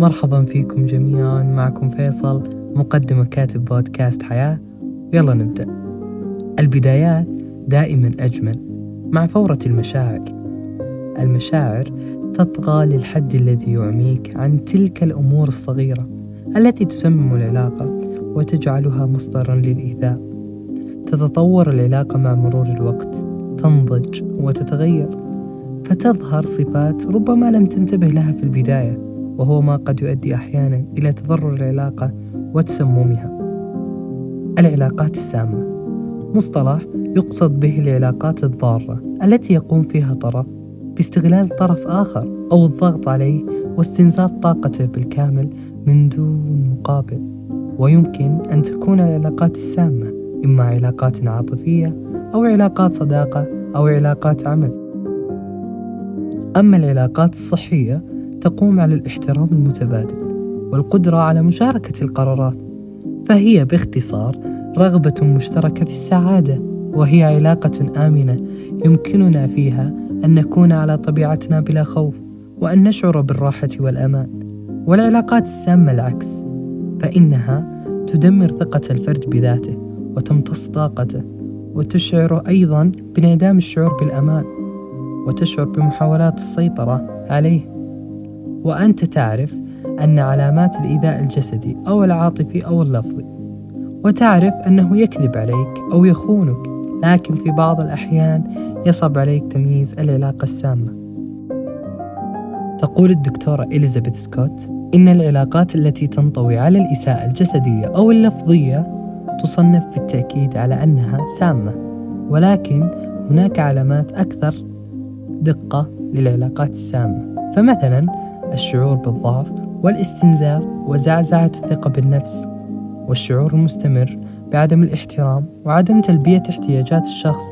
مرحبا فيكم جميعا معكم فيصل مقدم وكاتب بودكاست حياة. يلا نبدأ. البدايات دائما أجمل مع فورة المشاعر. المشاعر تطغى للحد الذي يعميك عن تلك الأمور الصغيرة التي تسمم العلاقة وتجعلها مصدرا للإيذاء. تتطور العلاقة مع مرور الوقت تنضج وتتغير فتظهر صفات ربما لم تنتبه لها في البداية. وهو ما قد يؤدي أحيانا إلى تضرر العلاقة وتسممها. العلاقات السامة. مصطلح يقصد به العلاقات الضارة التي يقوم فيها طرف باستغلال طرف آخر أو الضغط عليه واستنزاف طاقته بالكامل من دون مقابل. ويمكن أن تكون العلاقات السامة إما علاقات عاطفية أو علاقات صداقة أو علاقات عمل. أما العلاقات الصحية تقوم على الاحترام المتبادل والقدرة على مشاركة القرارات فهي باختصار رغبة مشتركة في السعادة وهي علاقة آمنة يمكننا فيها أن نكون على طبيعتنا بلا خوف وأن نشعر بالراحة والأمان. والعلاقات السامة العكس فإنها تدمر ثقة الفرد بذاته وتمتص طاقته وتشعر أيضا بانعدام الشعور بالأمان وتشعر بمحاولات السيطرة عليه. وأنت تعرف أن علامات الإيذاء الجسدي أو العاطفي أو اللفظي وتعرف أنه يكذب عليك أو يخونك لكن في بعض الأحيان يصعب عليك تمييز العلاقة السامة. تقول الدكتورة إليزابيث سكوت إن العلاقات التي تنطوي على الإساءة الجسدية أو اللفظية تصنف بالتأكيد على أنها سامة ولكن هناك علامات أكثر دقة للعلاقات السامة. فمثلا الشعور بالضعف والاستنزاف وزعزعة الثقة بالنفس والشعور المستمر بعدم الاحترام وعدم تلبية احتياجات الشخص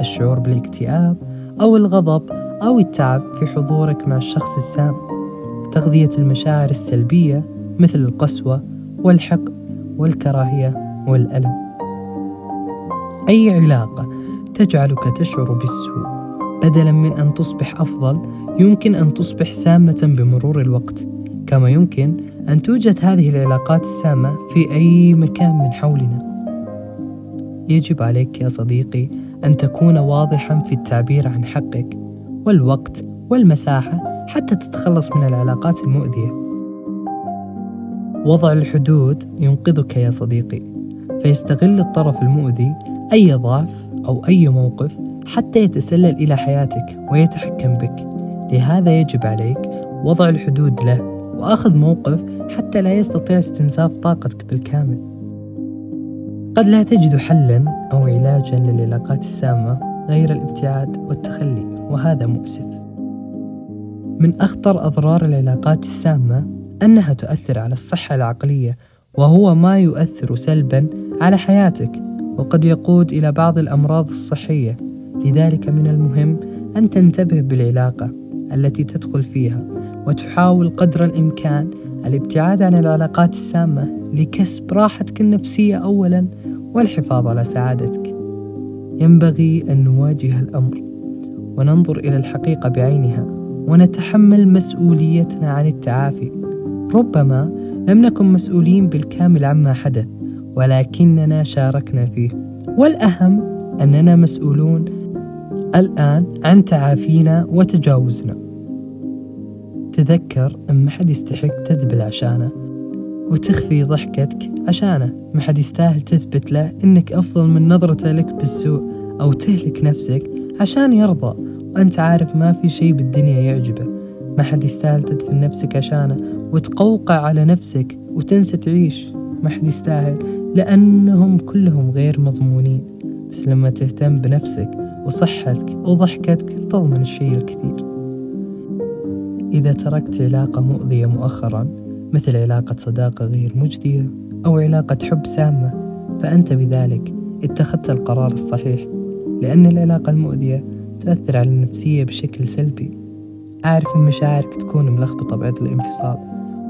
الشعور بالاكتئاب أو الغضب أو التعب في حضورك مع الشخص السام تغذية المشاعر السلبية مثل القسوة والحقد والكراهية والألم. أي علاقة تجعلك تشعر بالسوء؟ بدلا من أن تصبح أفضل يمكن أن تصبح سامة بمرور الوقت. كما يمكن أن توجد هذه العلاقات السامة في أي مكان من حولنا. يجب عليك يا صديقي أن تكون واضحا في التعبير عن حقك والوقت والمساحة حتى تتخلص من العلاقات المؤذية. وضع الحدود ينقذك يا صديقي فيستغل الطرف المؤذي أي ضعف أو أي موقف حتى يتسلل إلى حياتك ويتحكم بك. لهذا يجب عليك وضع الحدود له وأخذ موقف حتى لا يستطيع استنزاف طاقتك بالكامل. قد لا تجد حلا أو علاجا للعلاقات السامة غير الابتعاد والتخلي وهذا مؤسف. من أخطر أضرار العلاقات السامة أنها تؤثر على الصحة العقلية وهو ما يؤثر سلبا على حياتك وقد يقود إلى بعض الأمراض الصحية. لذلك من المهم أن تنتبه بالعلاقة التي تدخل فيها وتحاول قدر الإمكان الابتعاد عن العلاقات السامة لكسب راحتك النفسية أولا والحفاظ على سعادتك. ينبغي أن نواجه الأمر وننظر إلى الحقيقة بعينها ونتحمل مسؤوليتنا عن التعافي. ربما لم نكن مسؤولين بالكامل عما حدث ولكننا شاركنا فيه. والأهم أننا مسؤولون الآن عن تعافينا وتجاوزنا. تذكر أن ما حد يستحق تذبل عشانه؟ وتخفي ضحكتك عشانه. ما حد يستاهل تثبت له إنك أفضل من نظرته لك بالسوء أو تهلك نفسك عشان يرضى. وأنت عارف ما في شيء بالدنيا يعجبه. ما حد يستاهل تدفن نفسك عشانه وتقوقع على نفسك وتنسى تعيش. ما حد يستاهل لأنهم كلهم غير مضمونين. بس لما تهتم بنفسك وصحتك وضحكتك تضمن الشيء الكثير. إذا تركت علاقة مؤذية مؤخرا مثل علاقة صداقة غير مجدية أو علاقة حب سامة فأنت بذلك اتخذت القرار الصحيح لأن العلاقة المؤذية تؤثر على النفسية بشكل سلبي. أعرف أن مشاعرك تكون ملخبطة بعد الانفصال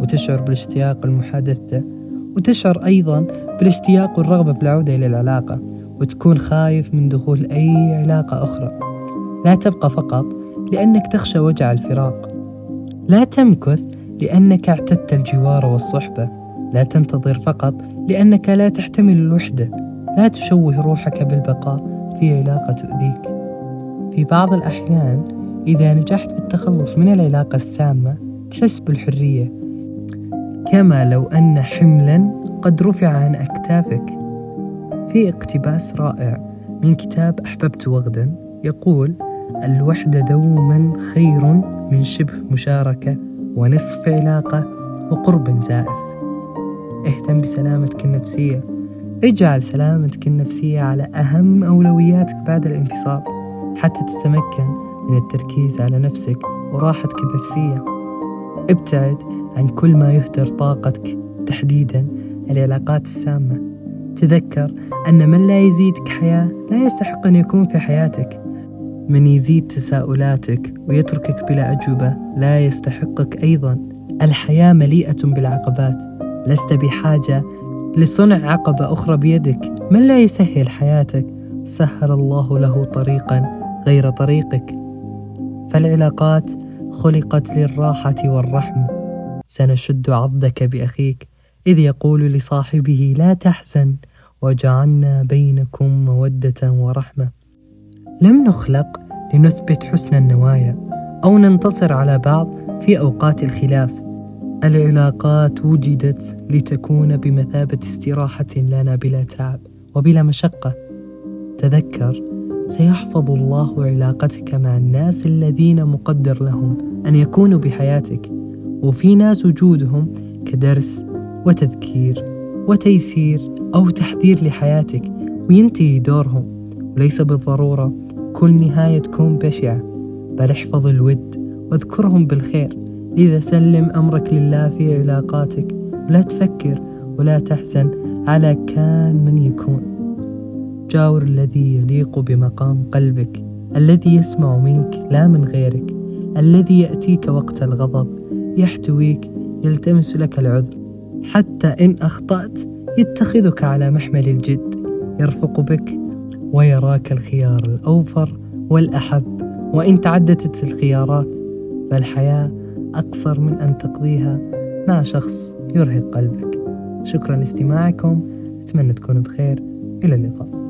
وتشعر بالاشتياق لمحادثته وتشعر أيضا بالاشتياق والرغبة في العودة إلى العلاقة. وتكون خايف من دخول أي علاقة أخرى. لا تبقى فقط لأنك تخشى وجع الفراق. لا تمكث لأنك اعتدت الجوار والصحبة. لا تنتظر فقط لأنك لا تحتمل الوحدة. لا تشوه روحك بالبقاء في علاقة تؤذيك. في بعض الأحيان إذا نجحت بالتخلص من العلاقة السامة تحس بالحرية. كما لو أن حملا قد رفع عن أكتافك. في اقتباس رائع من كتاب أحببت وغدا يقول الوحدة دوما خير من شبه مشاركة ونصف علاقة وقرب زائف. اهتم بسلامتك النفسية. اجعل سلامتك النفسية على أهم أولوياتك بعد الانفصال حتى تتمكن من التركيز على نفسك وراحتك النفسية. ابتعد عن كل ما يهدر طاقتك تحديدا العلاقات السامة. تذكر أن من لا يزيدك حياة لا يستحق أن يكون في حياتك. من يزيد تساؤلاتك ويتركك بلا أجوبة لا يستحقك أيضا. الحياة مليئة بالعقبات. لست بحاجة لصنع عقبة أخرى بيدك. من لا يسهل حياتك؟ سهل الله له طريقا غير طريقك. فالعلاقات خلقت للراحة والرحمة. سنشد عضدك بأخيك. إذ يقول لصاحبه لا تحزن وجعلنا بينكم مودة ورحمة. لم نخلق لنثبت حسن النوايا أو ننتصر على بعض في أوقات الخلاف. العلاقات وجدت لتكون بمثابة استراحة لنا بلا تعب وبلا مشقة. تذكر سيحفظ الله علاقتك مع الناس الذين مقدر لهم أن يكونوا بحياتك. وفي ناس وجودهم كدرس وتذكير وتيسير أو تحذير لحياتك وينتهي دورهم. وليس بالضرورة كل نهاية تكون بشعة بل احفظ الود واذكرهم بالخير. إذا سلم أمرك لله في علاقاتك ولا تفكر ولا تحزن على كان من يكون. جاور الذي يليق بمقام قلبك الذي يسمع منك لا من غيرك الذي يأتيك وقت الغضب يحتويك يلتمس لك العذر. حتى إن أخطأت يتخذك على محمل الجد. يرفق بك ويراك الخيار الأوفر والأحب. وإن تعددت الخيارات فالحياة أقصر من أن تقضيها مع شخص يرهق قلبك. شكرا لاستماعكم. أتمنى تكونوا بخير. إلى اللقاء.